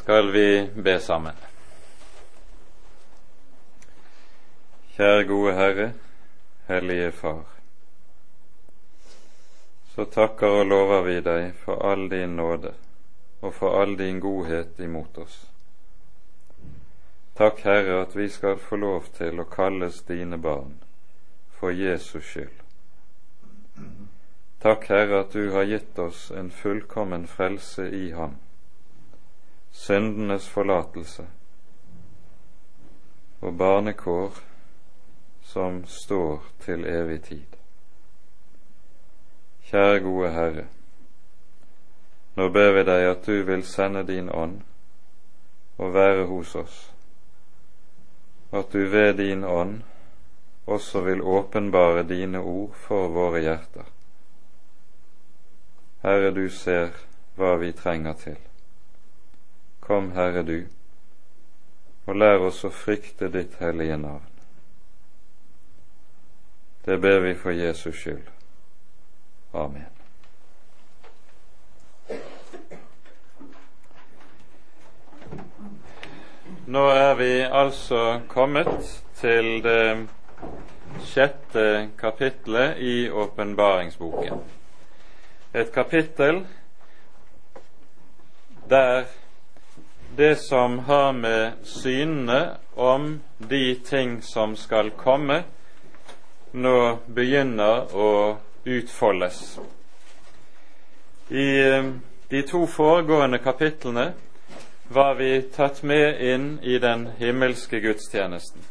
skal vi be sammen. Kjære gode Herre, Hellige Far. Så takker og lover vi deg for all din nåde og for all din godhet imot oss. Takk, Herre, at vi skal få lov til å kalles dine barn for Jesus skyld. Takk, Herre, at du har gitt oss en fullkommen frelse i Ham, syndenes forlatelse og barnekår som står til evig tid. Kjære gode Herre, nå ber vi deg at du vil sende din ånd og være hos oss, at du ved din ånd også vil åpenbare dine ord for våre hjerter. Herre, du ser hva vi trenger til. Kom, Herre, du, og lær oss å frykte ditt hellige navn. Det ber vi for Jesus skyld. Amen. Nå er vi altså kommet til det sjette kapitlet i åpenbaringsboken. Et kapittel der det som har med synene om de ting som skal komme, nå begynner å utfoldes. I eh, de to foregående kapitlene var vi tatt med inn i den himmelske gudstjenesten,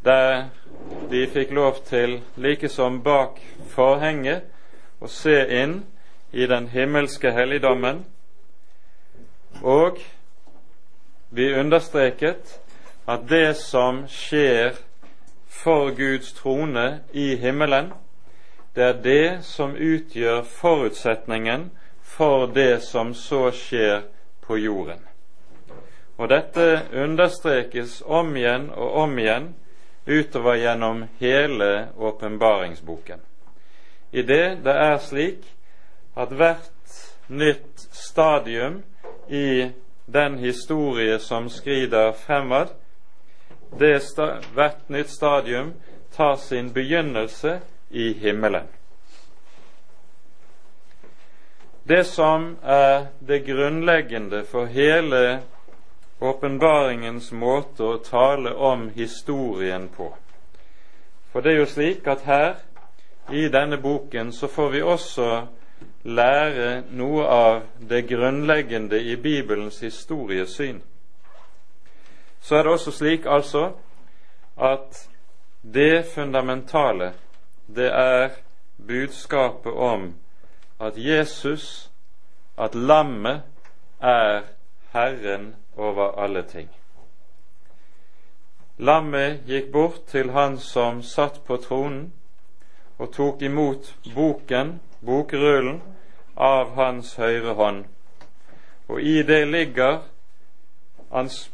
der de fikk lov til, like som bak forhenget, å se inn i den himmelske helligdommen, og vi understreket at det som skjer for Guds trone i himmelen, det er det som utgjør forutsetningen for det som så skjer på jorden. Og dette understrekes om igjen og om igjen utover gjennom hele åpenbaringsboken. I det det er slik at hvert nytt stadium i den historie som skrider fremad, det hvert nytt stadium tar sin begynnelse i himmelen. Det som er det grunnleggende for hele åpenbaringens måte å tale om historien på. For det er jo slik at her i denne boken så får vi også lære noe av det grunnleggende i Bibelens historiesyn. Så er det også slik altså at det fundamentale, det er budskapet om at Jesus, at lammet, er Herren over alle ting. Lammet gikk bort til han som satt på tronen, og tok imot boken, bokrullen, av hans høyre hånd. Og i det ligger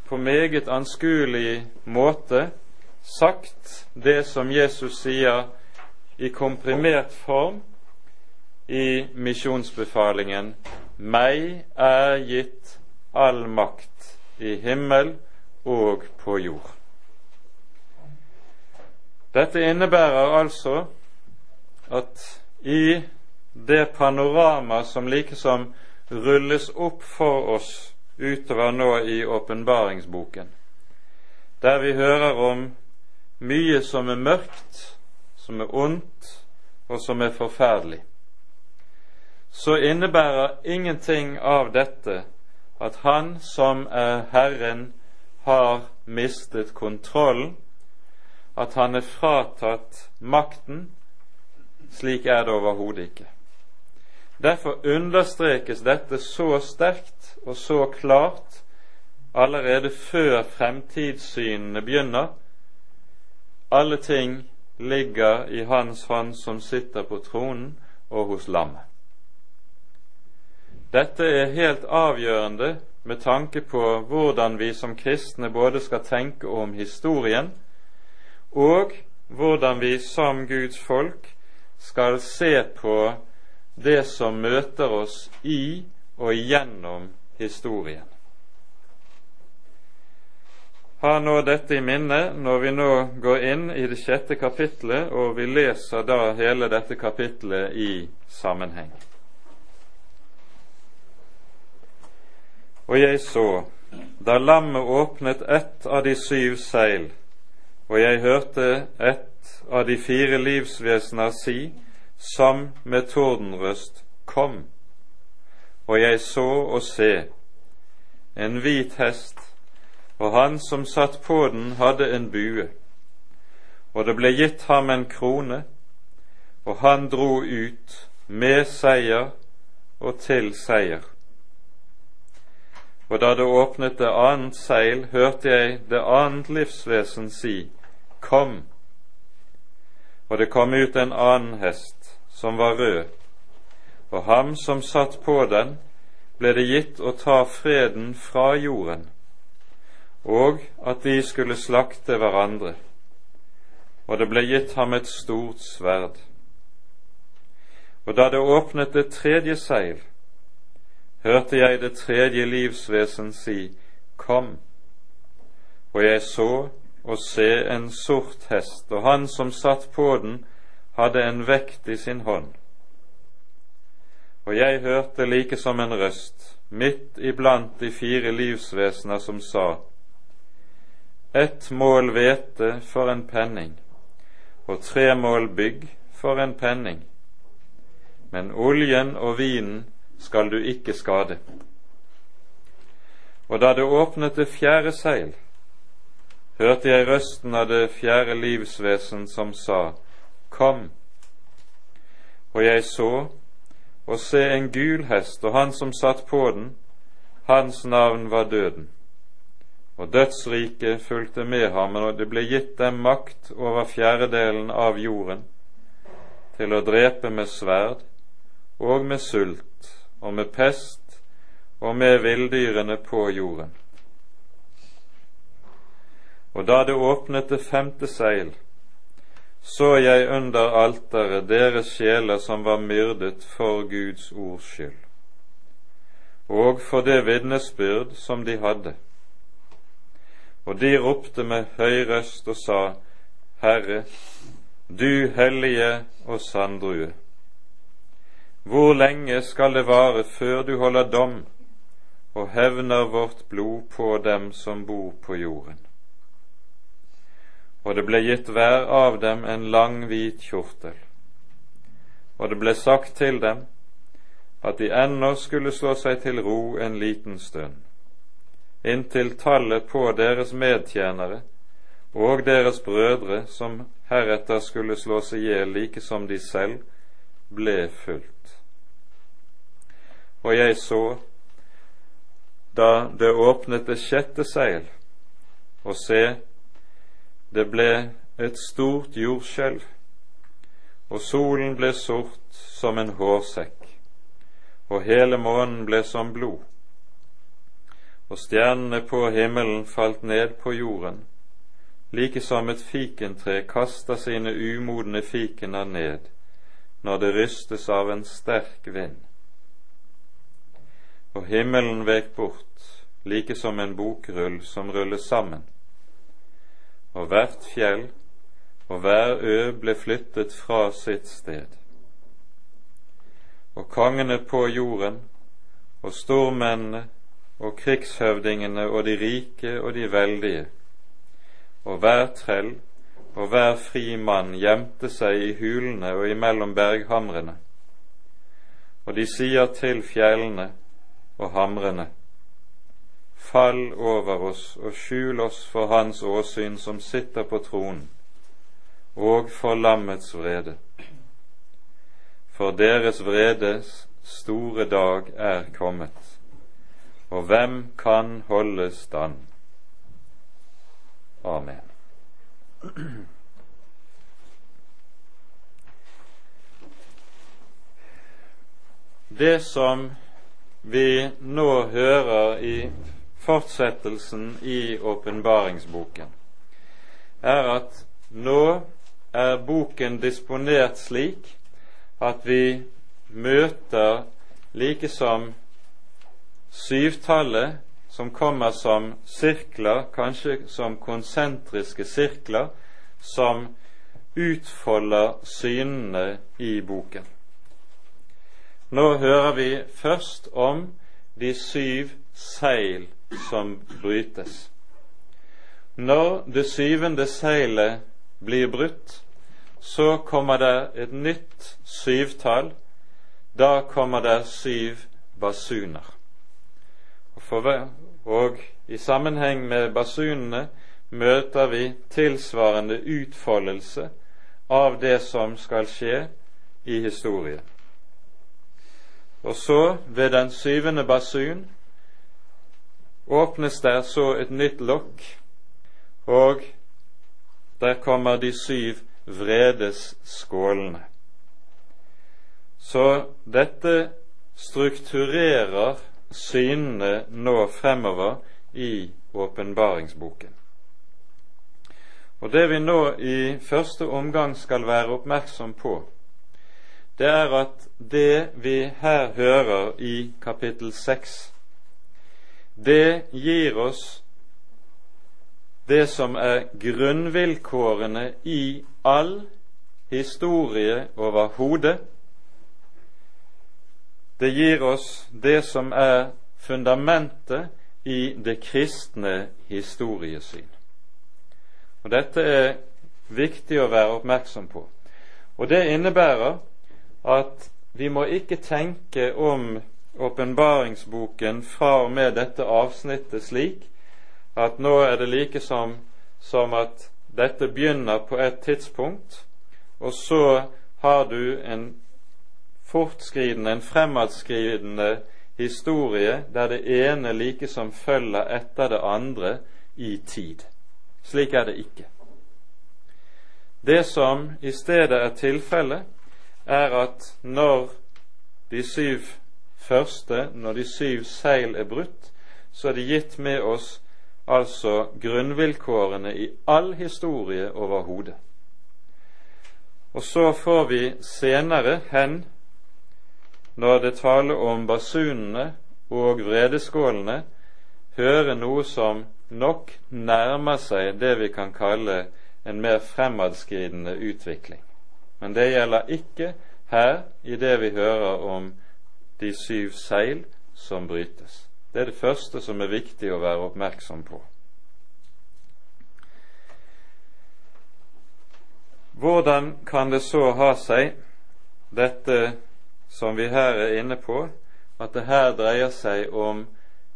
på meget anskuelig måte sagt det som Jesus sier i komprimert form i misjonsbefalingen Meg er gitt all makt i himmel og på jord. Dette innebærer altså at i det panorama som likesom rulles opp for oss utover nå i åpenbaringsboken, der vi hører om mye som er mørkt, som er ondt, og som er forferdelig, så innebærer ingenting av dette at Han som er Herren, har mistet kontrollen, at han er fratatt makten. Slik er det overhodet ikke. Derfor understrekes dette så sterkt og så klart allerede før fremtidssynene begynner. Alle ting ligger i Hans hånd som sitter på tronen og hos lammet. Dette er helt avgjørende med tanke på hvordan vi som kristne både skal tenke om historien, og hvordan vi som Guds folk skal se på det som møter oss i og gjennom historien. Ha nå dette i minne når vi nå går inn i det sjette kapitlet, og vi leser da hele dette kapitlet i sammenheng. Og jeg så, da lammet åpnet ett av de syv seil, og jeg hørte ett av de fire livsvesener si, som med tordenrøst, Kom. Og jeg så og se, en hvit hest, og han som satt på den, hadde en bue. Og det ble gitt ham en krone, og han dro ut med seier og til seier. Og da det åpnet det annet seil, hørte jeg det annet livsvesen si, Kom! Og det kom ut en annen hest, som var rød, og ham som satt på den, ble det gitt å ta freden fra jorden, og at de skulle slakte hverandre, og det ble gitt ham et stort sverd. Og da det åpnet det tredje seil, hørte jeg det tredje livsvesen si, Kom. Og jeg så og se en sort hest, og han som satt på den, hadde en vekt i sin hånd. Og jeg hørte like som en røst midt iblant de fire livsvesener som sa, Ett mål hvete for en penning, og tre mål bygg for en penning, men oljen og vinen skal du ikke skade. Og da det åpnet det fjerde seil, hørte jeg røsten av det fjerde livsvesen som sa, Kom. Og jeg så og se en gul hest, og han som satt på den, hans navn var Døden. Og dødsriket fulgte med ham, og det ble gitt dem makt over fjerdedelen av jorden, til å drepe med sverd og med sult og med pest og med villdyrene på jorden. Og da det åpnet det femte seil, så jeg under alteret deres sjeler som var myrdet for Guds ords skyld, og for det vitnesbyrd som de hadde. Og de ropte med høy røst og sa, Herre, du hellige og sanddrue, hvor lenge skal det vare før du holder dom og hevner vårt blod på dem som bor på jorden? Og det ble gitt hver av dem en lang, hvit kjortel. Og det ble sagt til dem at de ennå skulle slå seg til ro en liten stund, inntil tallet på deres medtjenere og deres brødre som heretter skulle slå seg i hjel like som de selv, ble fulgt. Og jeg så, da det åpnet det sjette seil, og se, det ble et stort jordskjelv, og solen ble sort som en hårsekk, og hele månen ble som blod, og stjernene på himmelen falt ned på jorden, like som et fikentre kaster sine umodne fikener ned når det rystes av en sterk vind og himmelen vek bort, like som en bokrull som rulles sammen. Og hvert fjell og hver ø ble flyttet fra sitt sted. Og kongene på jorden og stormennene og krigshøvdingene og de rike og de veldige, og hver trell og hver fri mann gjemte seg i hulene og imellom berghamrene. Og de sier til fjellene og hamrende. Fall over oss og skjul oss for Hans åsyn som sitter på tronen, og for lammets vrede. For deres vredes store dag er kommet, og hvem kan holde stand? Amen. Det som vi nå hører i fortsettelsen i åpenbaringsboken, er at nå er boken disponert slik at vi møter like som syvtallet som kommer som sirkler, kanskje som konsentriske sirkler, som utfolder synene i boken. Nå hører vi først om de syv seil som brytes. Når det syvende seilet blir brutt, så kommer det et nytt syvtall. Da kommer det syv basuner. Og, og i sammenheng med basunene møter vi tilsvarende utfoldelse av det som skal skje i historien. Og så, ved den syvende basun, åpnes der så et nytt lokk, og der kommer de syv vredesskålene. Så dette strukturerer synene nå fremover i åpenbaringsboken. Og Det vi nå i første omgang skal være oppmerksom på, det er at det vi her hører i kapittel 6, det gir oss det som er grunnvilkårene i all historie overhodet. Det gir oss det som er fundamentet i det kristne historiesyn. Og Dette er viktig å være oppmerksom på. Og Det innebærer at vi må ikke tenke om åpenbaringsboken fra og med dette avsnittet slik at nå er det like som, som at dette begynner på et tidspunkt, og så har du en fortskridende, en fremadskridende historie der det ene like som følger etter det andre i tid. Slik er det ikke. Det som i stedet er tilfellet, er at når de syv første, når de syv seil er brutt, så er det gitt med oss altså grunnvilkårene i all historie overhodet. Og så får vi senere hen, når det taler om basunene og vredeskålene, høre noe som nok nærmer seg det vi kan kalle en mer fremadskridende utvikling. Men det gjelder ikke her i det vi hører om de syv seil som brytes. Det er det første som er viktig å være oppmerksom på. Hvordan kan det så ha seg, dette som vi her er inne på, at det her dreier seg om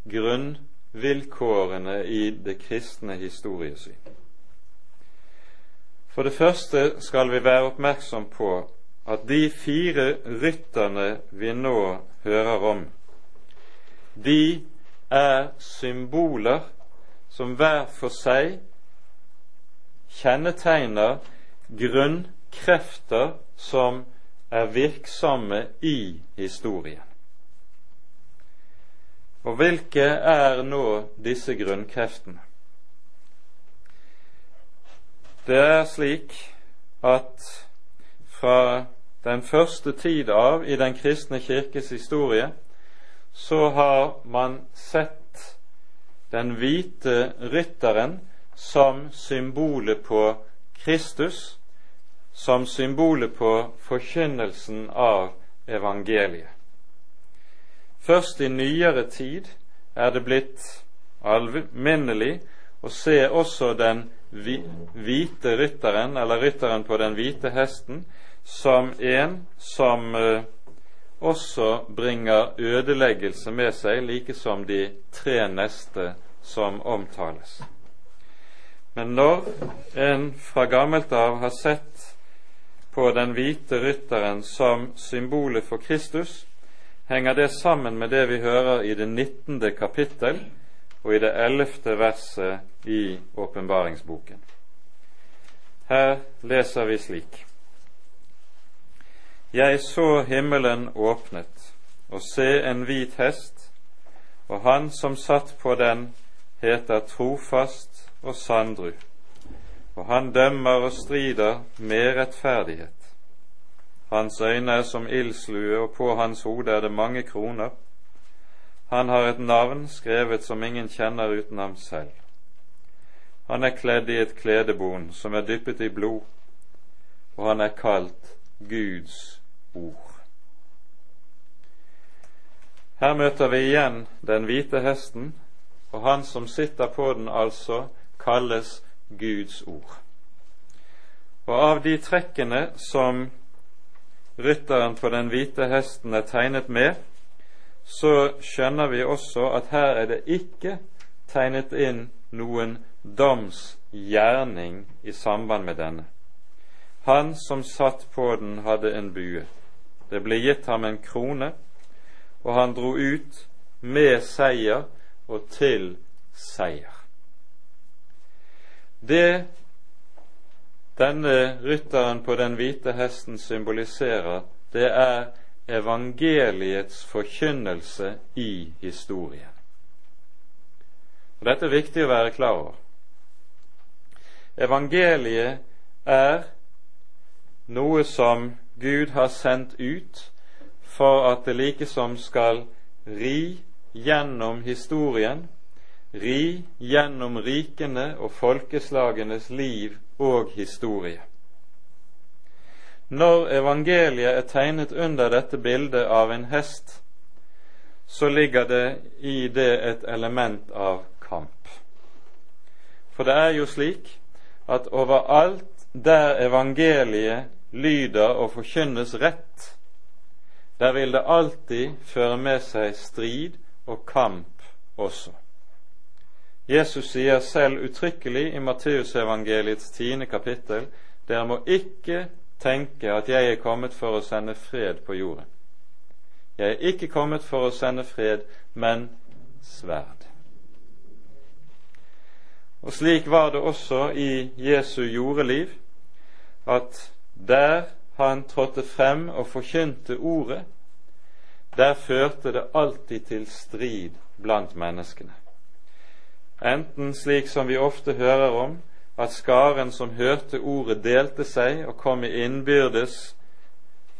grunnvilkårene i det kristne historiesyn? For det første skal vi være oppmerksom på at de fire rytterne vi nå hører om, de er symboler som hver for seg kjennetegner grunnkrefter som er virksomme i historien. Og hvilke er nå disse grunnkreftene? Det er slik at fra den første tid av i den kristne kirkes historie så har man sett den hvite rytteren som symbolet på Kristus, som symbolet på forkynnelsen av evangeliet. Først i nyere tid er det blitt alminnelig å se også den hvite rytteren, eller rytteren på den hvite hesten, som en som uh, også bringer ødeleggelse med seg, like som de tre neste som omtales. Men når en fra gammelt av har sett på den hvite rytteren som symbolet for Kristus, henger det sammen med det vi hører i det 19. kapittel og i det 11. verset i åpenbaringsboken. Her leser vi slik:" Jeg så himmelen åpnet, og se en hvit hest, og han som satt på den, heter trofast og sandru, og han dømmer og strider med rettferdighet. Hans øyne er som ildslue, og på hans hode er det mange kroner. Han har et navn skrevet som ingen kjenner uten ham selv. Han er kledd i et kledebon som er dyppet i blod, og han er kalt Guds ord. Her møter vi igjen den hvite hesten, og han som sitter på den, altså kalles Guds ord. Og av de trekkene som rytteren på den hvite hesten er tegnet med, så skjønner vi også at her er det ikke tegnet inn noen domsgjerning i samband med denne. Han som satt på den, hadde en bue. Det ble gitt ham en krone, og han dro ut med seier og til seier. Det denne rytteren på den hvite hesten symboliserer, det er evangeliets forkynnelse i historien. Og Dette er viktig å være klar over. Evangeliet er noe som Gud har sendt ut for at det likesom skal ri gjennom historien, ri gjennom rikene og folkeslagenes liv og historie. Når evangeliet er tegnet under dette bildet av en hest, så ligger det i det et element av kamp. For det er jo slik at overalt der evangeliet lyder og forkynnes rett, der vil det alltid føre med seg strid og kamp også. Jesus sier selv uttrykkelig i Matteusevangeliets tiende kapittel dere må ikke tenke at jeg er kommet for å sende fred på jorden. Jeg er ikke kommet for å sende fred, men sverd. Og slik var det også i Jesu jordeliv, at der han trådte frem og forkynte ordet, der førte det alltid til strid blant menneskene. Enten slik som vi ofte hører om, at skaren som hørte ordet, delte seg og kom i innbyrdes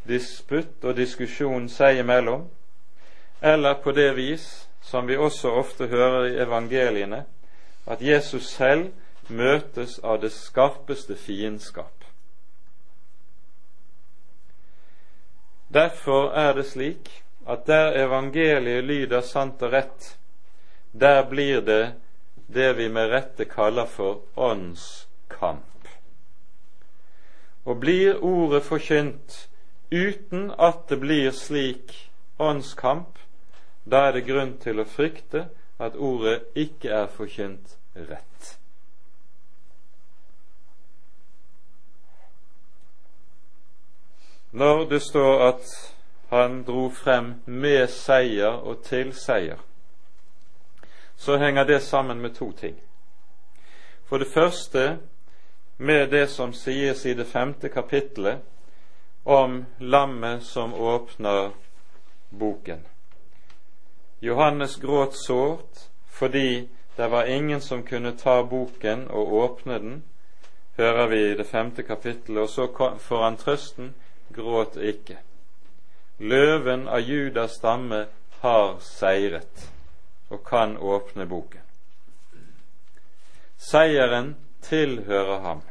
disputt og diskusjon seg imellom, eller på det vis som vi også ofte hører i evangeliene, at Jesus selv møtes av det skarpeste fiendskap. Derfor er det slik at der evangeliet lyder sant og rett, der blir det det vi med rette kaller for åndskamp. Og blir ordet forkynt uten at det blir slik åndskamp, da er det grunn til å frykte at ordet ikke er forkynt rett. Når det står at han dro frem med seier og til seier, så henger det sammen med to ting. For det første med det som sies i det femte kapittelet om lammet som åpner boken. Johannes gråt sårt fordi det var ingen som kunne ta boken og åpne den, hører vi i det femte kapittelet, og så får han trøsten gråt ikke. Løven av Judas stamme har seiret og kan åpne boken. Seieren tilhører ham.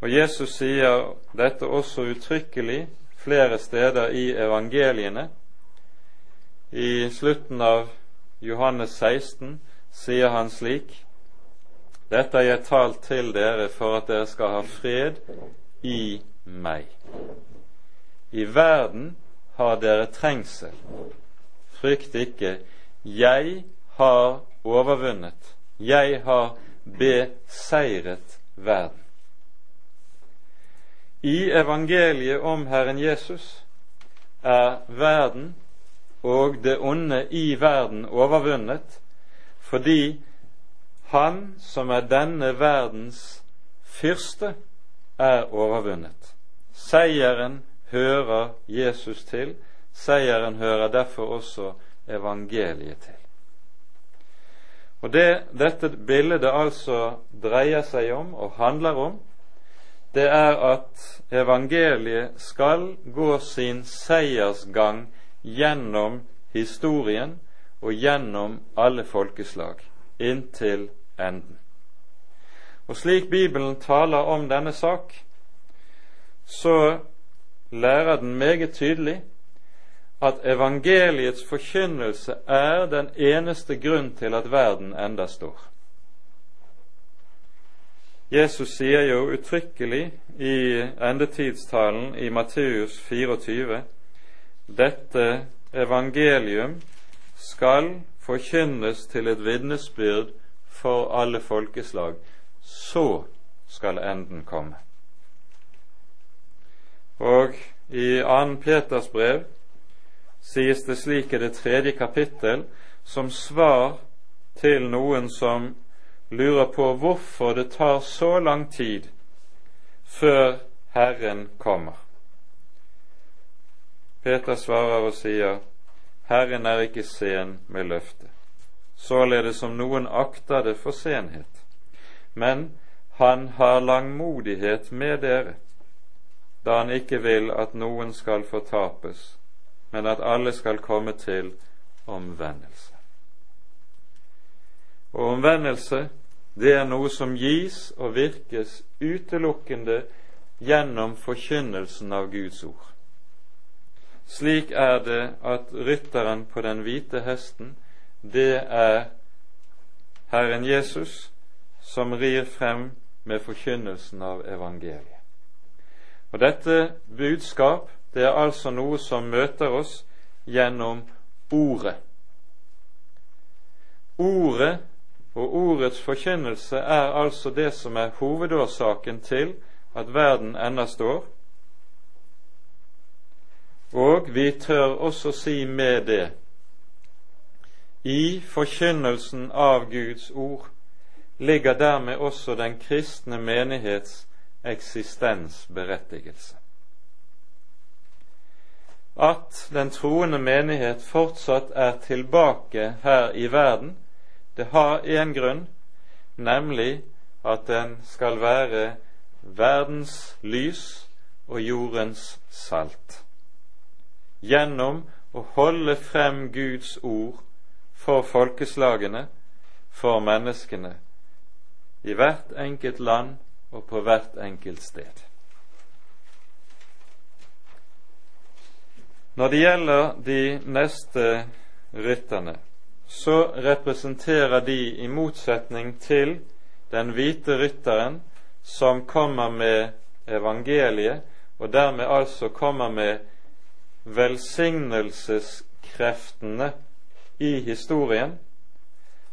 Og Jesus sier dette også uttrykkelig flere steder i evangeliene. I slutten av Johannes 16 sier han slik:" Dette har jeg talt til dere for at dere skal ha fred i meg. I verden har dere trengsel. Frykt ikke, jeg har overvunnet. Jeg har beseiret verden. I evangeliet om Herren Jesus er verden og det onde i verden overvunnet fordi Han som er denne verdens fyrste, er overvunnet. Seieren hører Jesus til. Seieren hører derfor også evangeliet til. Og Det dette bildet altså dreier seg om og handler om, det er at evangeliet skal gå sin seiersgang gjennom historien og gjennom alle folkeslag, inntil enden. Og slik Bibelen taler om denne sak, så lærer den meget tydelig at evangeliets forkynnelse er den eneste grunn til at verden enda står. Jesus sier jo uttrykkelig i endetidstalen i Matteus 24 dette evangelium skal forkynnes til et vitnesbyrd for alle folkeslag. Så skal enden komme. Og i 2. Peters brev sies det slik i det tredje kapittel, som svar til noen som lurer på hvorfor det tar så lang tid før Herren kommer. Peter svarer og sier, Herren er ikke sen med løftet, således som noen akter det for senhet, men han har langmodighet med dere da han ikke vil at noen skal fortapes, men at alle skal komme til omvendelse. Og omvendelse, det er noe som gis og virkes utelukkende gjennom forkynnelsen av Guds ord. Slik er det at rytteren på den hvite hesten, det er Herren Jesus som rir frem med forkynnelsen av evangeliet. Og Dette budskap det er altså noe som møter oss gjennom Ordet. Ordet og ordets forkynnelse er altså det som er hovedårsaken til at verden ennå står. Og vi tør også si med det i forkynnelsen av Guds ord ligger dermed også den kristne menighets eksistensberettigelse. At den troende menighet fortsatt er tilbake her i verden, det har én grunn, nemlig at den skal være verdens lys og jordens salt. Gjennom å holde frem Guds ord for folkeslagene, for menneskene, i hvert enkelt land og på hvert enkelt sted. Når det gjelder de neste rytterne, så representerer de i motsetning til den hvite rytteren som kommer med evangeliet, og dermed altså kommer med velsignelseskreftene i historien,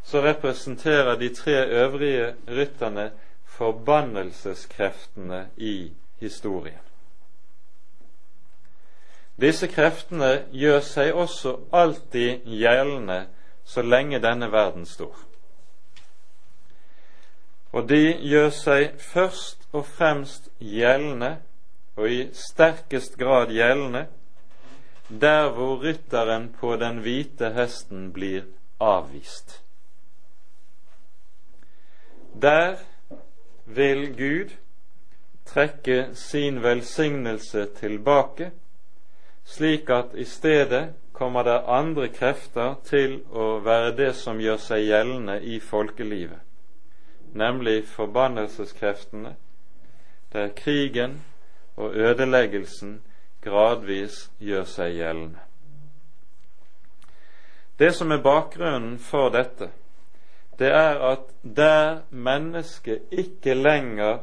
så representerer de tre øvrige rytterne forbannelseskreftene i historien. Disse kreftene gjør seg også alltid gjeldende så lenge denne verden står. Og de gjør seg først og fremst gjeldende, og i sterkest grad gjeldende, der hvor rytteren på den hvite hesten blir avvist. Der vil Gud trekke sin velsignelse tilbake, slik at i stedet kommer det andre krefter til å være det som gjør seg gjeldende i folkelivet, nemlig forbannelseskreftene, der krigen og ødeleggelsen gradvis gjør seg gjeldende. Det som er bakgrunnen for dette, det er at der mennesket ikke lenger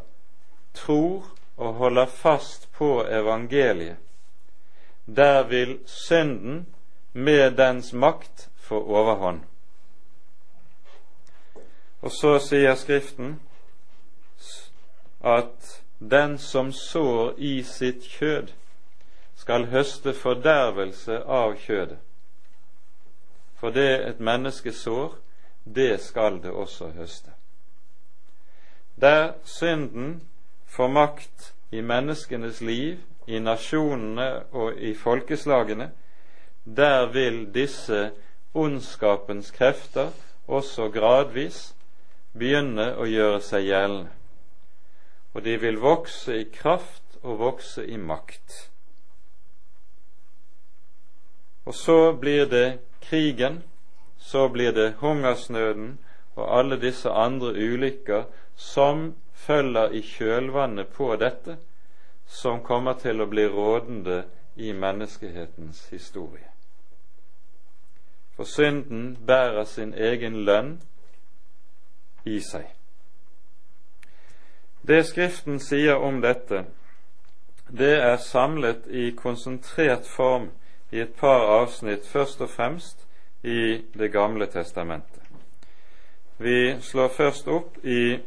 tror og holder fast på evangeliet, der vil synden med dens makt få overhånd. Og så sier Skriften at den som sår i sitt kjød, skal høste fordervelse av kjødet. For det et menneske sår, det skal det også høste. Der synden får makt i menneskenes liv, i nasjonene og i folkeslagene, der vil disse ondskapens krefter også gradvis begynne å gjøre seg gjeldende. Og de vil vokse i kraft og vokse i makt. Og så blir det krigen så blir det hungersnøden og alle disse andre ulykker som følger i kjølvannet på dette, som kommer til å bli rådende i menneskehetens historie. For synden bærer sin egen lønn i seg. Det Skriften sier om dette, det er samlet i konsentrert form i et par avsnitt, først og fremst i Det gamle testamentet. Vi slår først opp i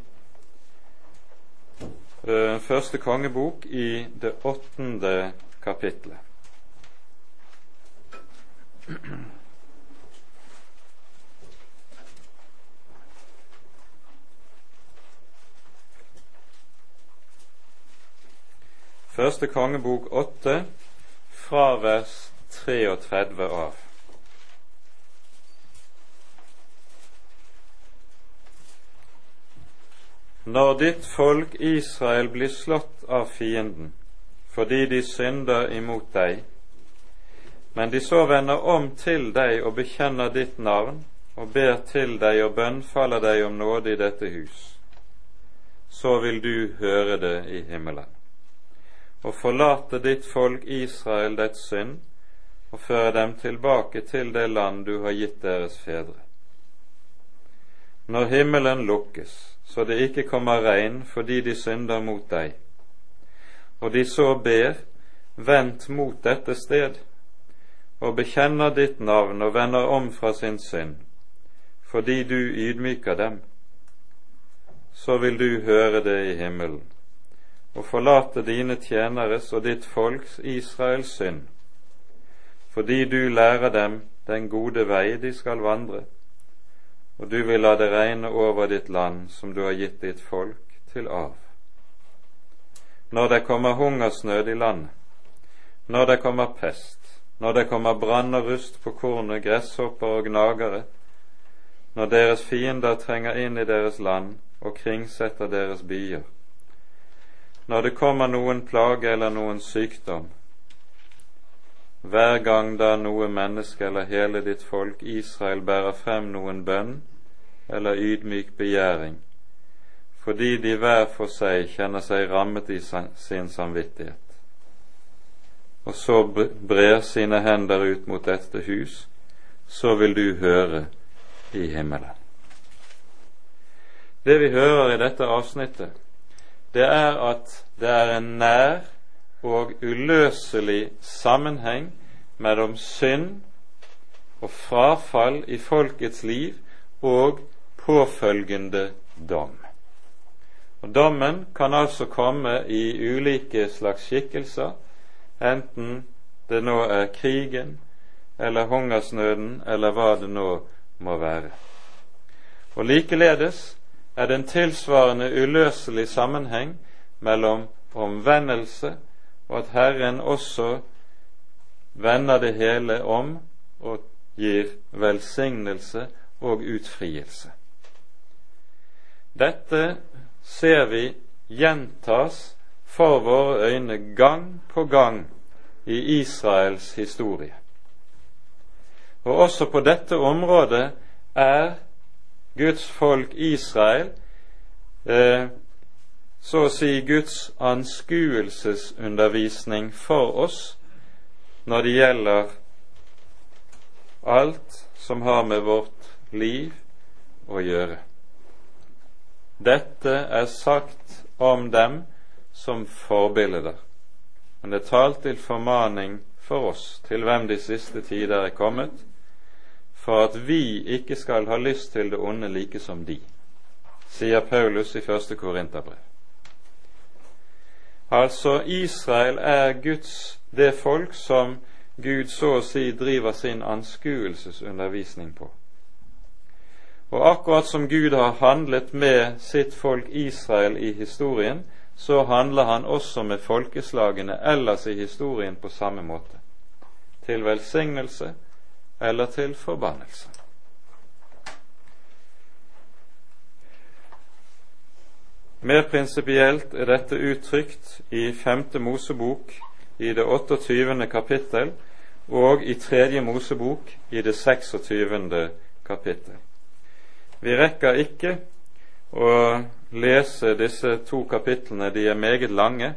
uh, første kongebok i det åttende kapitlet. Første kongebok åtte, fra vers 33 av. Når ditt folk Israel blir slått av fienden fordi de synder imot deg, men de så vender om til deg og bekjenner ditt navn og ber til deg og bønnfaller deg om nåde i dette hus, så vil du høre det i himmelen og forlate ditt folk Israel dets synd, og føre dem tilbake til det land du har gitt deres fedre. Når himmelen lukkes, så det ikke kommer regn fordi de synder mot deg, og de så ber, vendt mot dette sted, og bekjenner ditt navn og vender om fra sin synd, fordi du ydmyker dem, så vil du høre det i himmelen og forlate dine tjeneres og ditt folks Israels synd, fordi du lærer dem den gode vei de skal vandre, og du vil la det regne over ditt land som du har gitt ditt folk til arv. Når det kommer hungersnød i landet, når det kommer pest, når det kommer brann og rust på kornet, gresshopper og gnagere, når deres fiender trenger inn i deres land og kringsetter deres byer, når det kommer noen plage eller noen sykdom, hver gang da noe menneske eller hele ditt folk Israel bærer frem noen bønn eller ydmyk begjæring, fordi de hver for seg kjenner seg rammet i sin samvittighet, og så brer sine hender ut mot dette hus, så vil du høre i himmelen. Det vi hører i dette avsnittet, det er at det er en nær og uløselig sammenheng mellom synd og frafall i folkets liv og påfølgende dom. Og Dommen kan altså komme i ulike slags skikkelser, enten det nå er krigen eller hungersnøden eller hva det nå må være. Og Likeledes er det en tilsvarende uløselig sammenheng mellom omvendelse og at Herren også vender det hele om og gir velsignelse og utfrielse. Dette ser vi gjentas for våre øyne gang på gang i Israels historie. Og også på dette området er Guds folk Israel eh, så å si Guds anskuelsesundervisning for oss når det gjelder alt som har med vårt liv å gjøre. Dette er sagt om dem som forbilder, men det er talt til formaning for oss, til hvem de siste tider er kommet, for at vi ikke skal ha lyst til det onde like som de, sier Paulus i første Korinterbrev. Altså Israel er Guds det folk som Gud så å si driver sin anskuelsesundervisning på. Og akkurat som Gud har handlet med sitt folk Israel i historien, så handler han også med folkeslagene ellers i historien på samme måte. Til velsignelse eller til forbannelse. Mer prinsipielt er dette uttrykt i Femte Mosebok i det 28. kapittel og i Tredje Mosebok i det 26. kapittel. Vi rekker ikke å lese disse to kapitlene, de er meget lange,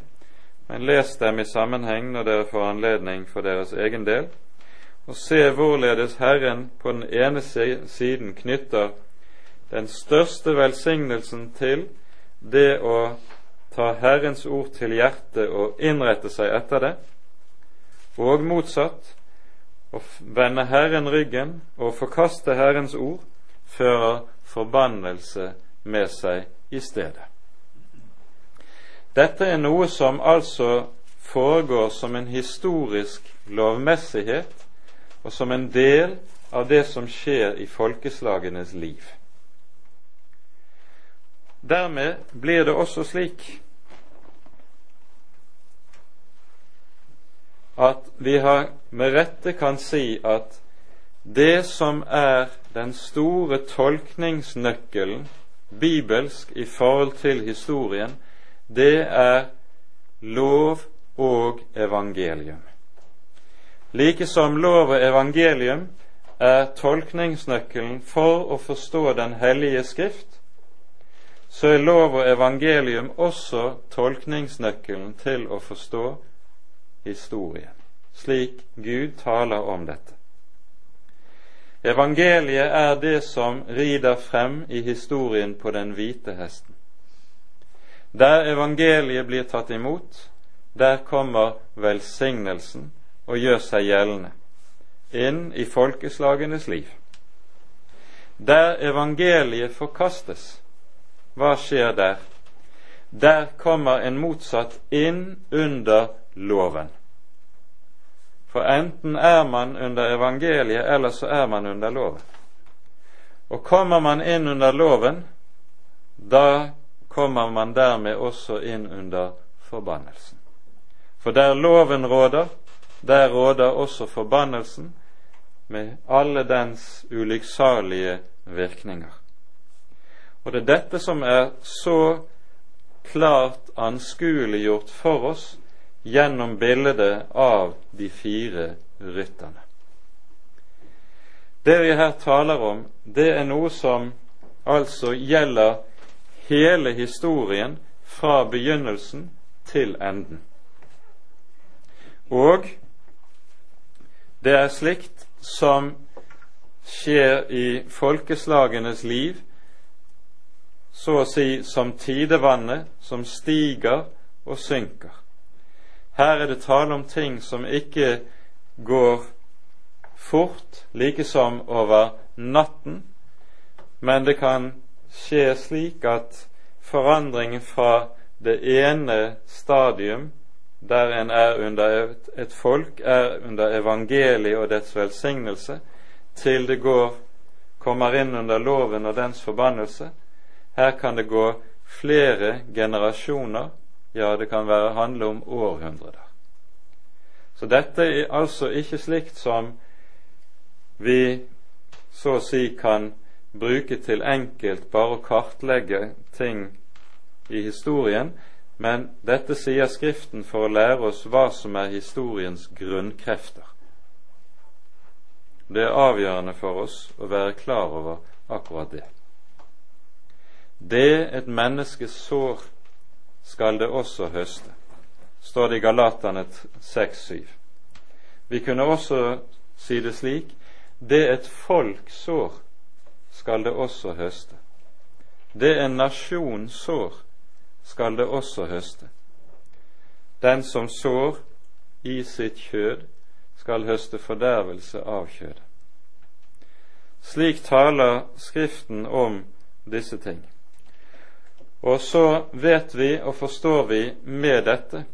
men les dem i sammenheng når dere får anledning for deres egen del, og se hvorledes Herren på den ene siden knytter den største velsignelsen til det å ta Herrens ord til hjertet og innrette seg etter det, og motsatt, å vende Herren ryggen og forkaste Herrens ord, fører forbannelse med seg i stedet. Dette er noe som altså foregår som en historisk lovmessighet, og som en del av det som skjer i folkeslagenes liv. Dermed blir det også slik at vi har med rette kan si at det som er den store tolkningsnøkkelen bibelsk i forhold til historien, det er lov og evangelium. Like som lov og evangelium er tolkningsnøkkelen for å forstå Den hellige skrift, så er lov og evangelium også tolkningsnøkkelen til å forstå historien, slik Gud taler om dette. Evangeliet er det som rider frem i historien på den hvite hesten. Der evangeliet blir tatt imot, der kommer velsignelsen og gjør seg gjeldende inn i folkeslagenes liv. Der evangeliet forkastes, hva skjer der? Der kommer en motsatt inn under loven. For enten er man under evangeliet, eller så er man under loven. Og kommer man inn under loven, da kommer man dermed også inn under forbannelsen. For der loven råder, der råder også forbannelsen med alle dens ulykksalige virkninger. Og det er dette som er så klart anskueliggjort for oss gjennom bildet av de fire rytterne. Det vi her taler om, det er noe som altså gjelder hele historien fra begynnelsen til enden. Og det er slikt som skjer i folkeslagenes liv, så å si som tidevannet som stiger og synker. Her er det tale om ting som ikke går fort, like som over natten, men det kan skje slik at forandringen fra det ene stadium, der en er under et folk, er under evangeliet og dets velsignelse, til det går, kommer inn under loven og dens forbannelse. Her kan det gå flere generasjoner ja, det kan være handle om århundrer. Så dette er altså ikke slikt som vi så å si kan bruke til enkelt bare å kartlegge ting i historien, men dette sier Skriften for å lære oss hva som er historiens grunnkrefter. Det er avgjørende for oss å være klar over akkurat det. Det et menneske sår, skal det også høste, står det i Galatane 6-7. Vi kunne også si det slik det et folk sår, skal det også høste. Det en nasjon sår, skal det også høste. Den som sår i sitt kjød, skal høste fordervelse av kjødet. Slik taler Skriften om disse ting. Og så vet vi og forstår vi med dette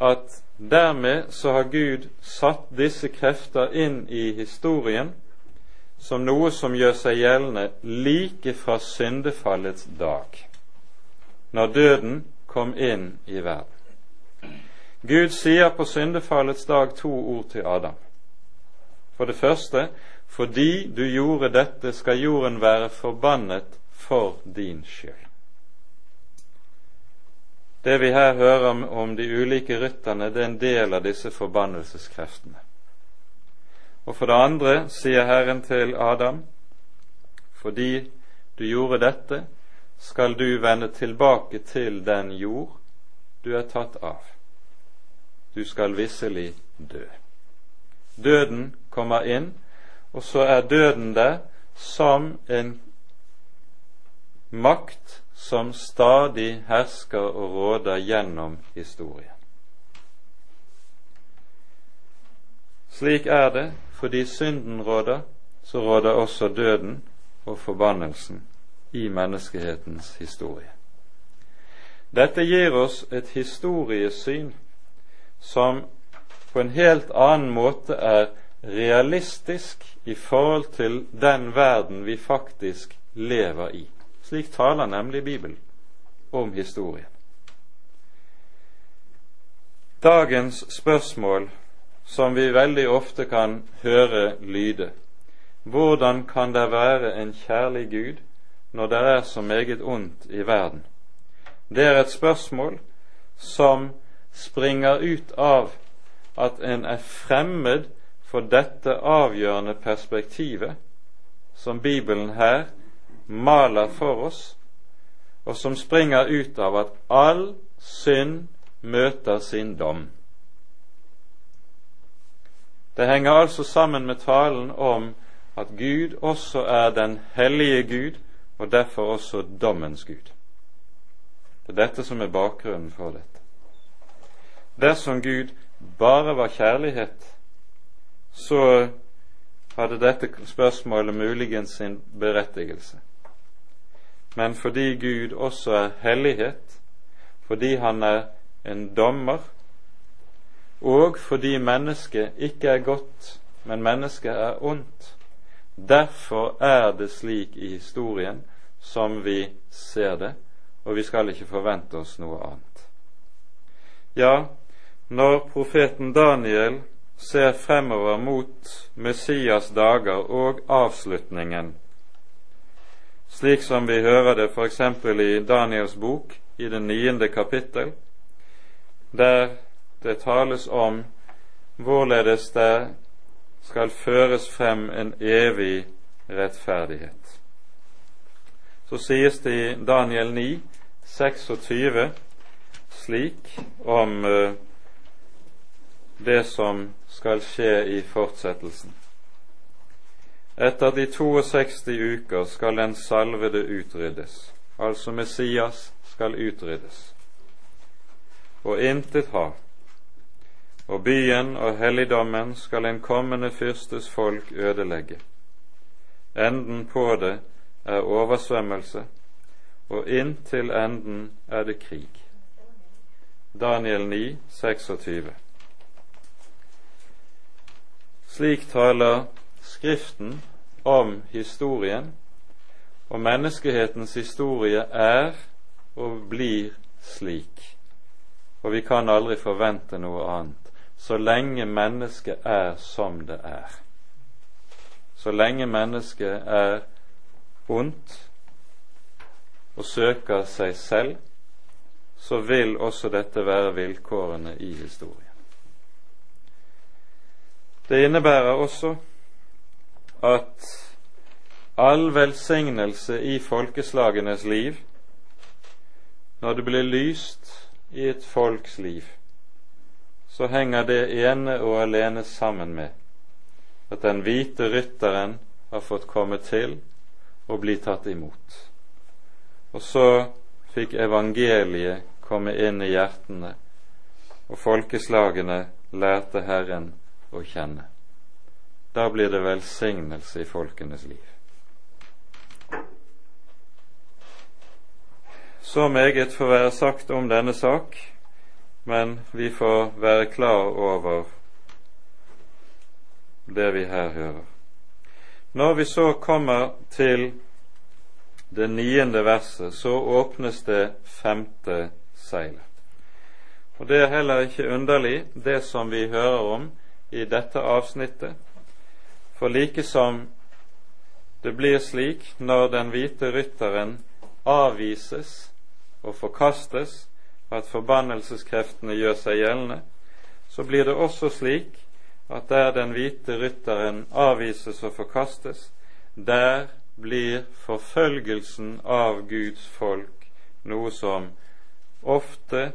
at dermed så har Gud satt disse krefter inn i historien som noe som gjør seg gjeldende like fra syndefallets dag, når døden kom inn i verden. Gud sier på syndefallets dag to ord til Adam. For det første, fordi du gjorde dette, skal jorden være forbannet for din skyld. Det vi her hører om, de ulike rytterne, det er en del av disse forbannelseskreftene. Og for det andre sier Herren til Adam, fordi du gjorde dette, skal du vende tilbake til den jord du er tatt av. Du skal visselig dø. Døden kommer inn, og så er døden der som en makt som stadig hersker og råder gjennom historien. Slik er det fordi synden råder, så råder også døden og forbannelsen i menneskehetens historie. Dette gir oss et historiesyn som på en helt annen måte er realistisk i forhold til den verden vi faktisk lever i. Slik taler nemlig Bibelen om historien. Dagens spørsmål, som vi veldig ofte kan høre lyde, hvordan kan det være en kjærlig Gud når det er så meget ondt i verden? Det er et spørsmål som springer ut av at en er fremmed for dette avgjørende perspektivet som Bibelen her maler for oss, og som springer ut av at all synd møter sin dom. Det henger altså sammen med talen om at Gud også er den hellige Gud, og derfor også dommens Gud. Det er dette som er bakgrunnen for dette. Dersom Gud bare var kjærlighet, så hadde dette spørsmålet muligens sin berettigelse. Men fordi Gud også er hellighet, fordi Han er en dommer, og fordi mennesket ikke er godt, men mennesket er ondt, derfor er det slik i historien som vi ser det, og vi skal ikke forvente oss noe annet. Ja, når profeten Daniel ser fremover mot Messias dager og avslutningen, slik som vi hører det f.eks. i Daniels bok i det niende kapittel, der det tales om hvorledes det skal føres frem en evig rettferdighet. Så sies det i Daniel 9, 26 slik om uh, det som skal skje i fortsettelsen. Etter de 62 uker skal den salvede utryddes, altså Messias skal utryddes, og intet ha. Og byen og helligdommen skal en kommende fyrstes folk ødelegge. Enden på det er oversvømmelse, og inntil enden er det krig. Daniel 9, 26. Slik taler Skriften om historien, og menneskehetens historie er og blir slik. Og vi kan aldri forvente noe annet så lenge mennesket er som det er. Så lenge mennesket er ondt og søker seg selv, så vil også dette være vilkårene i historien. Det innebærer også at all velsignelse i folkeslagenes liv, når det blir lyst i et folks liv, så henger det ene og alene sammen med at den hvite rytteren har fått komme til og bli tatt imot. Og så fikk evangeliet komme inn i hjertene, og folkeslagene lærte Herren å kjenne. Da blir det velsignelse i folkenes liv. Så meget får være sagt om denne sak, men vi får være klar over det vi her hører. Når vi så kommer til det niende verset, så åpnes det femte seilet. Og Det er heller ikke underlig, det som vi hører om i dette avsnittet. For like som det blir slik når den hvite rytteren avvises og forkastes, at forbannelseskreftene gjør seg gjeldende, så blir det også slik at der den hvite rytteren avvises og forkastes, der blir forfølgelsen av Guds folk noe som ofte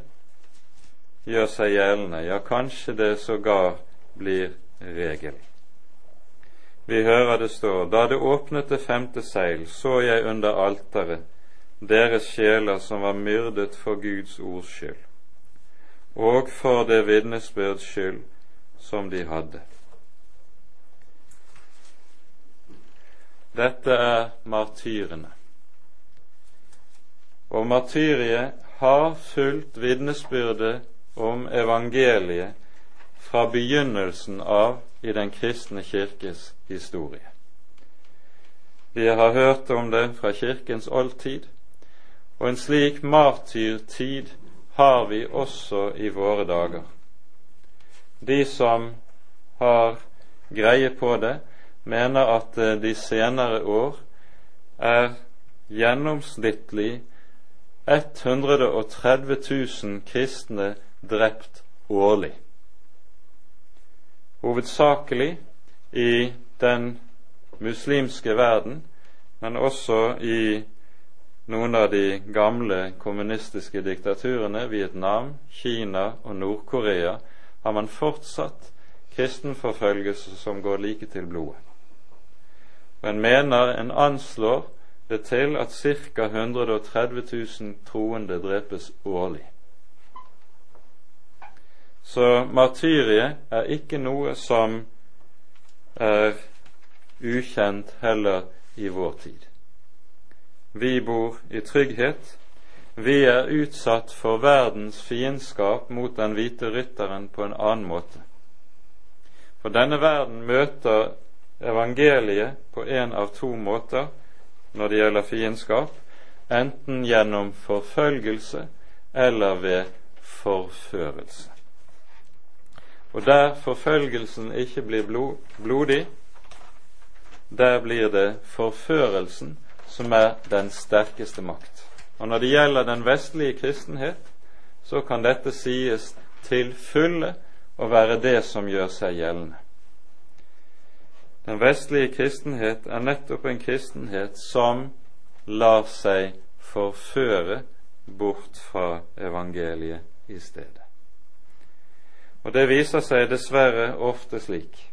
gjør seg gjeldende, ja, kanskje det sågar blir regel. Vi hører det står:" Da det åpnet det femte seil, så jeg under alteret deres sjeler som var myrdet for Guds ords skyld, og for det vitnesbyrds skyld som de hadde. Dette er martyrene. Og martyriet har fulgt vitnesbyrdet om evangeliet fra begynnelsen av i den kristne kirkes historie. Vi har hørt om det fra kirkens oldtid, og en slik martyrtid har vi også i våre dager. De som har greie på det, mener at de senere år er gjennomsnittlig 130 000 kristne drept årlig. Hovedsakelig i den muslimske verden, men også i noen av de gamle kommunistiske diktaturene, Vietnam, Kina og Nord-Korea, har man fortsatt kristenforfølgelse som går like til blodet. Men en mener, en anslår det til at ca. 130 000 troende drepes årlig. Så martyriet er ikke noe som er ukjent heller i vår tid. Vi bor i trygghet. Vi er utsatt for verdens fiendskap mot den hvite rytteren på en annen måte. For denne verden møter evangeliet på en av to måter når det gjelder fiendskap, enten gjennom forfølgelse eller ved forførelse. Og der forfølgelsen ikke blir blodig, der blir det forførelsen som er den sterkeste makt. Og når det gjelder den vestlige kristenhet, så kan dette sies til fulle å være det som gjør seg gjeldende. Den vestlige kristenhet er nettopp en kristenhet som lar seg forføre bort fra evangeliet i stedet. Og det viser seg dessverre ofte slik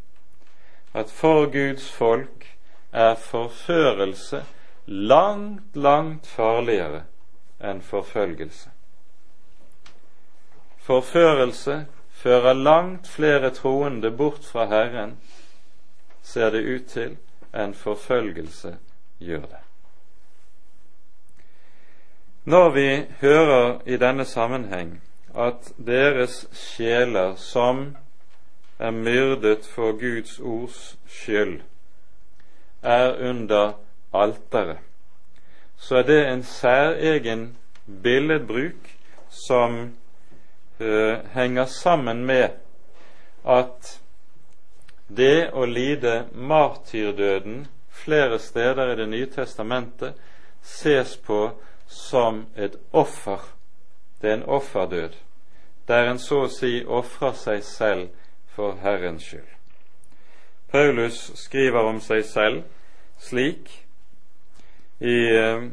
at for Guds folk er forførelse langt, langt farligere enn forfølgelse. Forførelse fører langt flere troende bort fra Herren, ser det ut til, enn forfølgelse gjør det. Når vi hører i denne sammenheng at deres sjeler som er myrdet for Guds ords skyld, er under alteret, så er det en særegen billedbruk som uh, henger sammen med at det å lide martyrdøden flere steder i Det nye testamentet ses på som et offer. Det er en offerdød, der en så å si ofrer seg selv for Herrens skyld. Paulus skriver om seg selv slik i eh,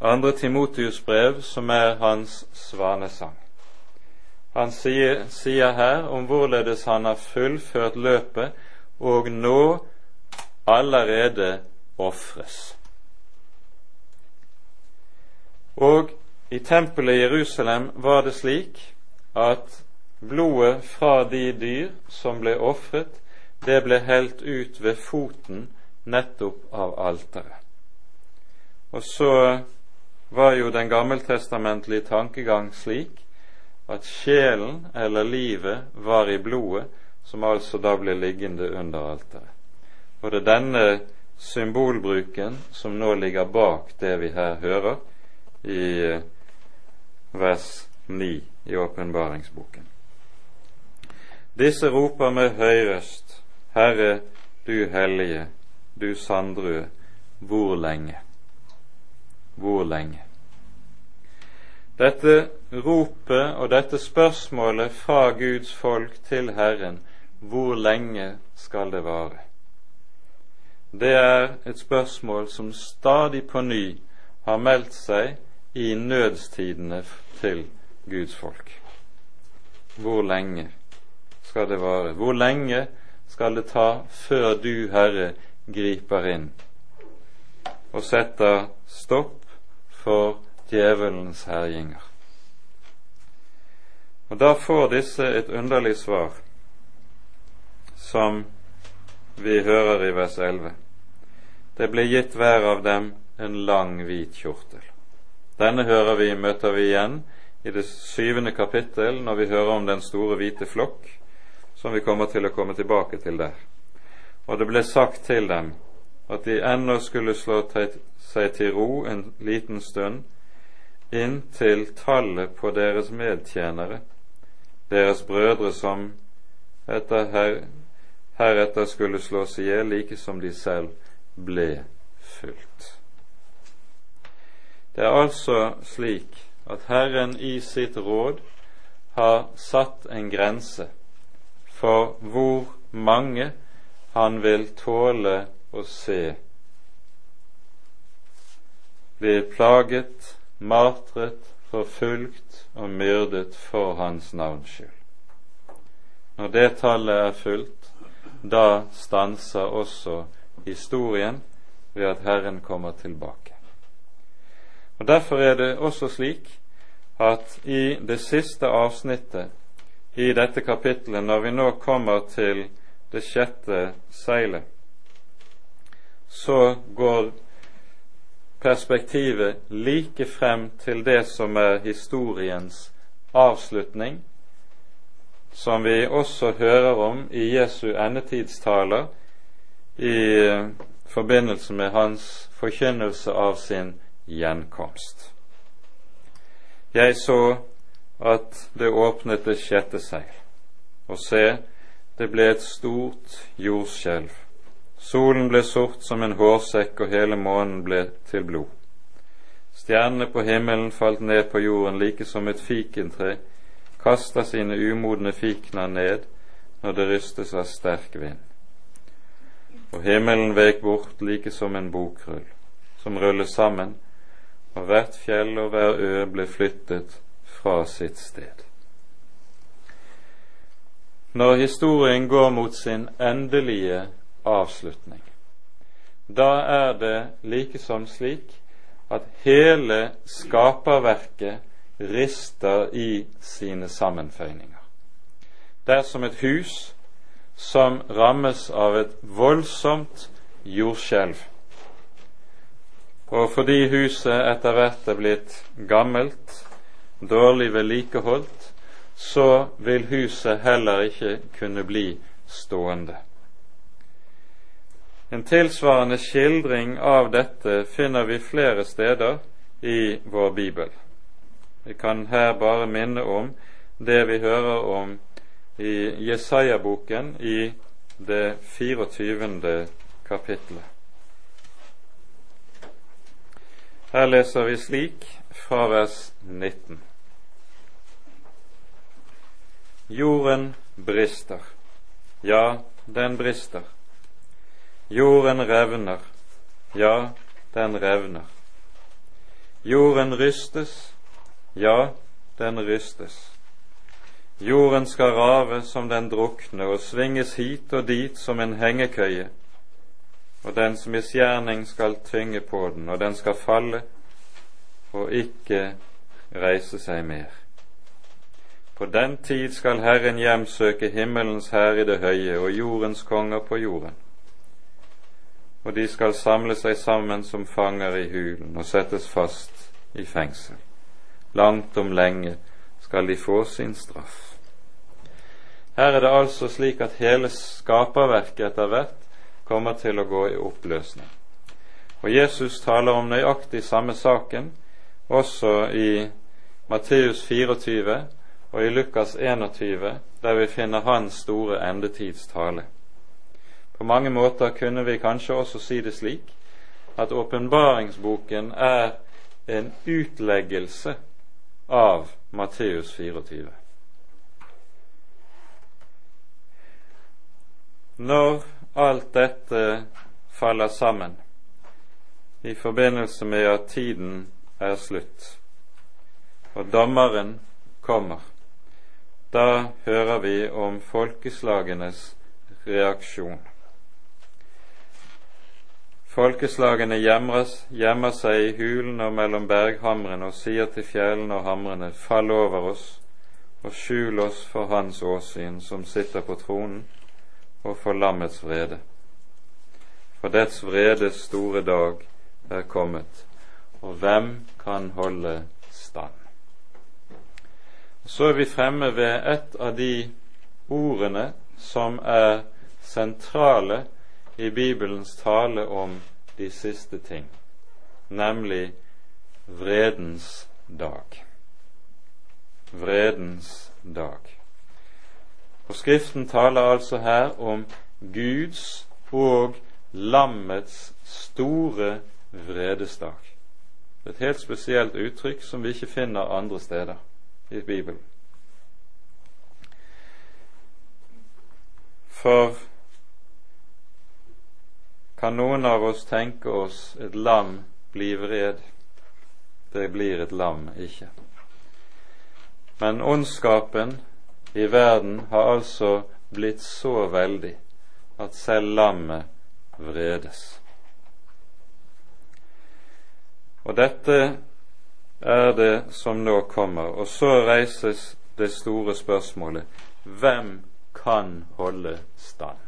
andre Timotius brev, som er hans svanesang. Han sier, sier her om hvorledes han har fullført løpet og nå allerede ofres. Og i tempelet i Jerusalem var det slik at blodet fra de dyr som ble ofret, det ble helt ut ved foten nettopp av alteret. Og så var jo den gammeltestamentlige tankegang slik at sjelen eller livet var i blodet, som altså da ble liggende under alteret. Og det er denne symbolbruken som nå ligger bak det vi her hører i eh, vers 9 i åpenbaringsboken. Disse roper med høy røst, Herre, du hellige, du sandrøde, hvor lenge? hvor lenge. Dette ropet og dette spørsmålet fra Guds folk til Herren hvor lenge skal det vare? det er et spørsmål som stadig på ny har meldt seg i nødstidene til Guds folk. Hvor lenge skal det vare? Hvor lenge skal det ta før du, Herre, griper inn og setter stopp for djevelens herjinger? Og da får disse et underlig svar, som vi hører i vers 11. Det ble gitt hver av dem en lang, hvit kjortel. Denne hører vi, møter vi igjen i det syvende kapittel når vi hører om den store hvite flokk, som vi kommer til å komme tilbake til der. Og det ble sagt til dem at de ennå skulle slå seg til ro en liten stund inntil tallet på deres medtjenere, deres brødre som etter her, heretter skulle slås i hjel, like som de selv ble fulgt. Det er altså slik at Herren i sitt råd har satt en grense for hvor mange han vil tåle å se bli plaget, martret, forfulgt og myrdet for hans navns skyld. Når det tallet er fulgt, da stanser også historien ved at Herren kommer tilbake. Og Derfor er det også slik at i det siste avsnittet i dette kapittelet, når vi nå kommer til det sjette seilet, så går perspektivet like frem til det som er historiens avslutning, som vi også hører om i Jesu endetidstaler i forbindelse med hans forkynnelse av sin gjenkomst. Jeg så at det åpnet det sjette seil, og se, det ble et stort jordskjelv. Solen ble sort som en hårsekk, og hele månen ble til blod. Stjernene på himmelen falt ned på jorden like som et fikentre kaster sine umodne fikner ned når det rystes av sterk vind. Og himmelen vek bort like som en bokrull, som rulles sammen, og hvert fjell og hver ø ble flyttet fra sitt sted. Når historien går mot sin endelige avslutning, da er det likesom slik at hele skaperverket rister i sine sammenføyninger. Det er som et hus som rammes av et voldsomt jordskjelv og fordi huset etter hvert er blitt gammelt, dårlig vedlikeholdt, så vil huset heller ikke kunne bli stående. En tilsvarende skildring av dette finner vi flere steder i vår bibel. Vi kan her bare minne om det vi hører om i Jesaja-boken i det 24. kapittelet. Her leser vi slik fra vers 19. Jorden brister, ja, den brister. Jorden revner, ja, den revner. Jorden rystes, ja, den rystes. Jorden skal rave som den drukne og svinges hit og dit som en hengekøye og dens misgjerning skal tynge på den, og den skal falle og ikke reise seg mer. På den tid skal Herren hjemsøke himmelens hær i det høye og jordens konger på jorden. Og de skal samle seg sammen som fanger i hulen og settes fast i fengsel. Langt om lenge skal de få sin straff. Her er det altså slik at hele skaperverket etter hvert kommer til å gå i oppløsning. Og Jesus taler om nøyaktig samme saken også i Matteus 24 og i Lukas 21, der vi finner hans store endetidstale. På mange måter kunne vi kanskje også si det slik at åpenbaringsboken er en utleggelse av Matteus 24. Når alt dette faller sammen i forbindelse med at tiden er slutt, og dommeren kommer. Da hører vi om folkeslagenes reaksjon. Folkeslagene gjemmer seg i hulene og mellom berghamrene og sier til fjellene og hamrene, fall over oss og skjul oss for Hans åsyn som sitter på tronen, og for lammets vrede. For dets vredes store dag er kommet, og hvem kan holde stand? Så er vi fremme ved et av de ordene som er sentrale i Bibelens tale om de siste ting, nemlig vredens dag. Vredens dag. Og Skriften taler altså her om Guds og lammets store vredestak. Et helt spesielt uttrykk som vi ikke finner andre steder i Bibelen. For kan noen av oss tenke oss et lam bli vred? Det blir et lam ikke. Men ondskapen i verden har altså blitt så veldig at selv lammet vredes. Og dette er det som nå kommer. Og så reises det store spørsmålet hvem kan holde stand?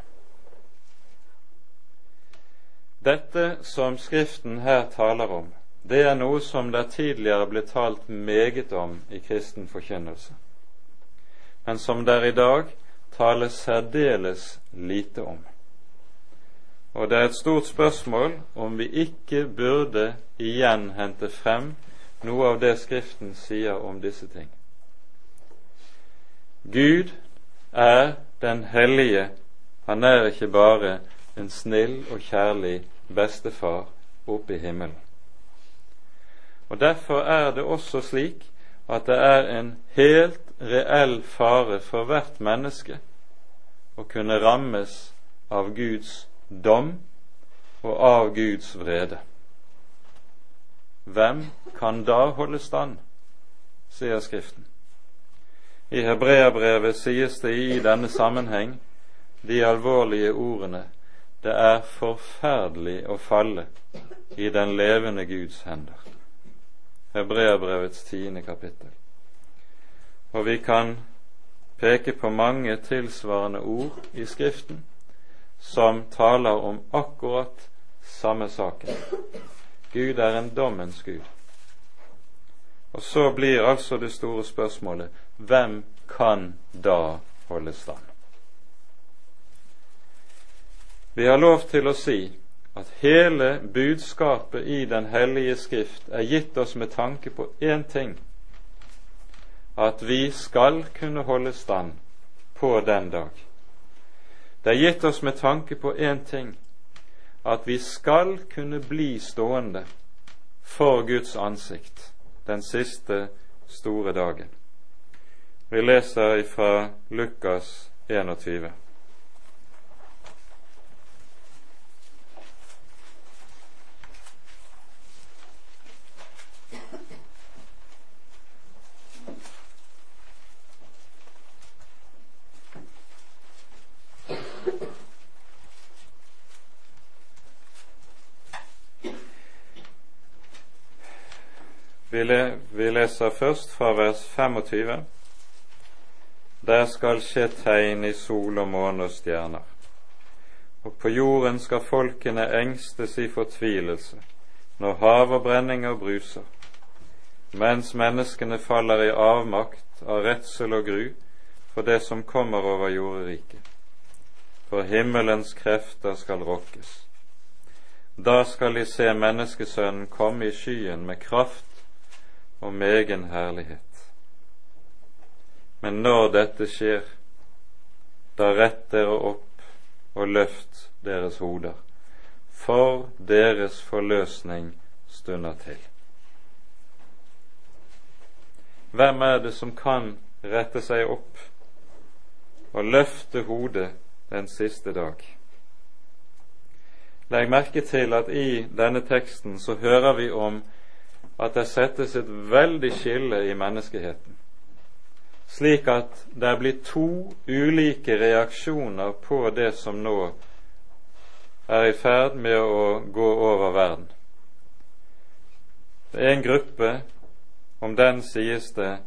Dette som Skriften her taler om, det er noe som det tidligere ble talt meget om i kristen forkynnelse, men som der i dag tales særdeles lite om. Og det er et stort spørsmål om vi ikke burde igjen hente frem noe av det Skriften sier om disse ting. Gud er den hellige, han er ikke bare en snill og kjærlig bestefar oppe i himmelen. Og Derfor er det også slik at det er en helt reell fare for hvert menneske å kunne rammes av Guds dom og av Guds vrede. Hvem kan da holde stand, sier Skriften. I Hebreabrevet sies det i denne sammenheng de alvorlige ordene det er forferdelig å falle i den levende Guds hender. Hebreabrevets tiende kapittel. Og vi kan peke på mange tilsvarende ord i Skriften som taler om akkurat samme saken. Gud er en dommens Gud. Og så blir altså det store spørsmålet hvem kan da holde stand? Vi har lov til å si at hele budskapet i Den hellige Skrift er gitt oss med tanke på én ting at vi skal kunne holde stand på den dag. Det er gitt oss med tanke på én ting at vi skal kunne bli stående for Guds ansikt den siste store dagen. Vi leser fra Lukas 21. Vi leser først fra vers 25. Der skal skje tegn i sol og måne og stjerner. Og på jorden skal folkene engstes i fortvilelse når hav og brenninger bruser, mens menneskene faller i avmakt av redsel og gru for det som kommer over jorderiket. For himmelens krefter skal rokkes. Da skal de se Menneskesønnen komme i skyen med kraft og megen herlighet. Men når dette skjer, da rett dere opp og løft deres hoder, for deres forløsning stunder til. Hvem er det som kan rette seg opp og løfte hodet den siste dag? Legg merke til at i denne teksten så hører vi om at det settes et veldig skille i menneskeheten, slik at det blir to ulike reaksjoner på det som nå er i ferd med å gå over verden. Det er en gruppe, om den sies det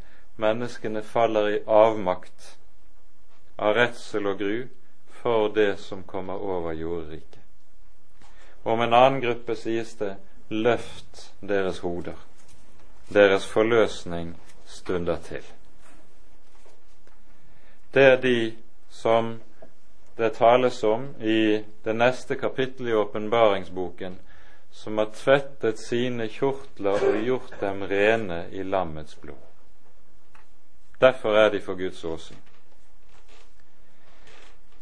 menneskene faller i avmakt av redsel og gru for det som kommer over jordriket. Om en annen gruppe sies det løft deres hoder. Deres forløsning stunder til. Det er de som det tales om i det neste kapittelet i åpenbaringsboken, som har tvettet sine kjortler og gjort dem rene i lammets blod. Derfor er de for Guds åsyn.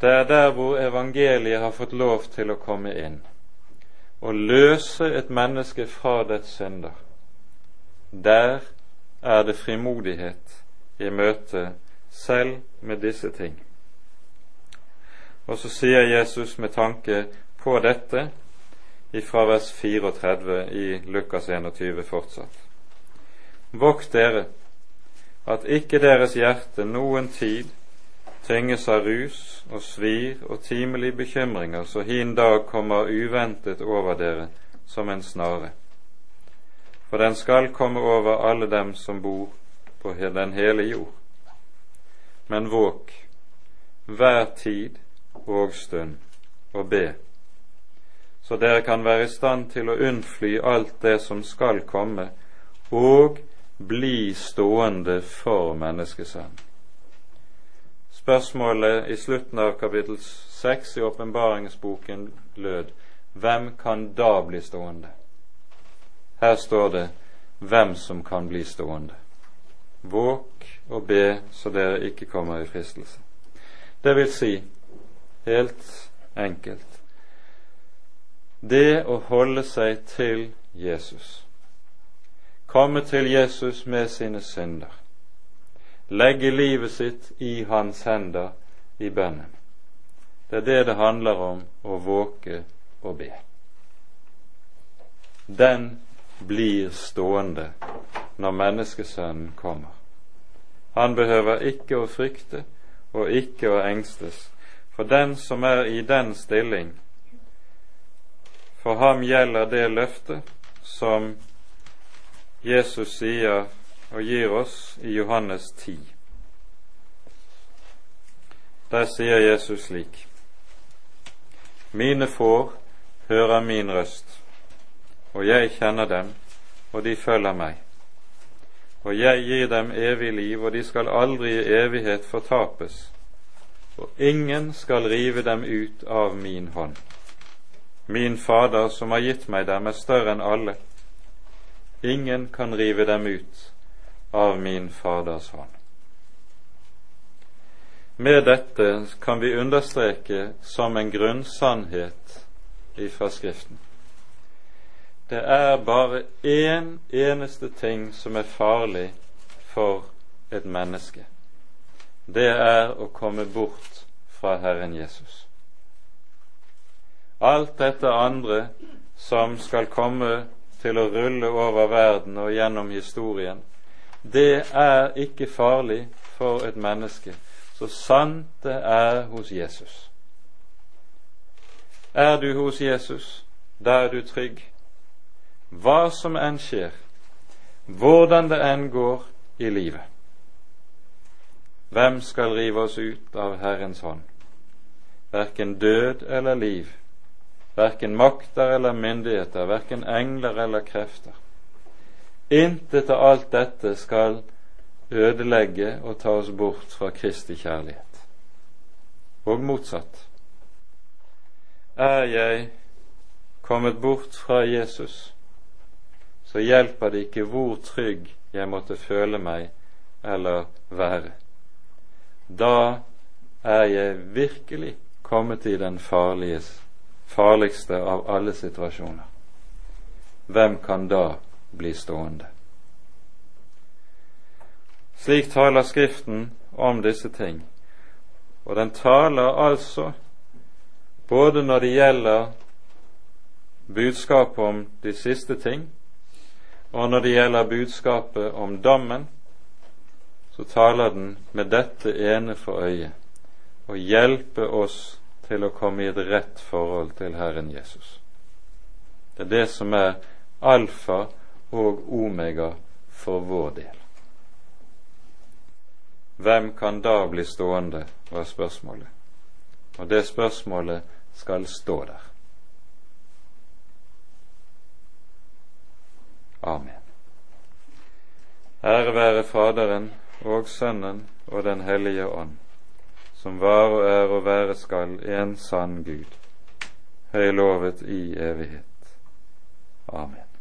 Det er der hvor evangeliet har fått lov til å komme inn og løse et menneske fra dets synder. Der er det frimodighet i møte selv med disse ting. Og så sier Jesus med tanke på dette I vers 34 i Lukas 21 fortsatt. Vokt dere at ikke deres hjerte noen tid tynges av rus og svir og timelige bekymringer, så hin dag kommer uventet over dere som en snare. For den skal komme over alle dem som bor på den hele jord. Men våk hver tid og stund og be, så dere kan være i stand til å unnfly alt det som skal komme, og bli stående for menneskesønnen. Spørsmålet i slutten av kapittel seks i åpenbaringsboken lød Hvem kan da bli stående? Her står det hvem som kan bli stående. Våk og be så dere ikke kommer i fristelse. Det vil si, helt enkelt. Det å holde seg til Jesus, komme til Jesus med sine synder, legge livet sitt i hans hender i bønnen. Det er det det handler om å våke og be. Den blir stående når menneskesønnen kommer. Han behøver ikke å frykte og ikke å engstes for den som er i den stilling, for ham gjelder det løftet som Jesus sier og gir oss i Johannes 10. Der sier Jesus slik.: Mine får hører min røst, og jeg kjenner dem, og de følger meg. Og jeg gir dem evig liv, og de skal aldri i evighet fortapes, og ingen skal rive dem ut av min hånd. Min Fader som har gitt meg dem, er større enn alle. Ingen kan rive dem ut av min Faders hånd. Med dette kan vi understreke som en grunnsannhet ifra Skriften. Det er bare én eneste ting som er farlig for et menneske det er å komme bort fra Herren Jesus. Alt dette andre som skal komme til å rulle over verden og gjennom historien, det er ikke farlig for et menneske, så sant det er hos Jesus. Er du hos Jesus, da er du trygg. Hva som enn skjer, hvordan det enn går i livet. Hvem skal rive oss ut av Herrens hånd? Verken død eller liv, verken makter eller myndigheter, verken engler eller krefter. Intet av alt dette skal ødelegge og ta oss bort fra Kristi kjærlighet. Og motsatt. Er jeg kommet bort fra Jesus, så hjelper det ikke hvor trygg jeg måtte føle meg eller være da er jeg virkelig kommet i den farligste av alle situasjoner. Hvem kan da bli stående? Slik taler Skriften om disse ting, og den taler altså både når det gjelder budskapet om de siste ting, og når det gjelder budskapet om dommen, så taler den med dette ene for øye å hjelpe oss til å komme i et rett forhold til Herren Jesus. Det er det som er alfa og omega for vår del. Hvem kan da bli stående, var spørsmålet. Og det spørsmålet skal stå der. Amen. Ære være Faderen og Sønnen og Den hellige ånd, som var og er og være skal en sann Gud, høylovet i evighet. Amen.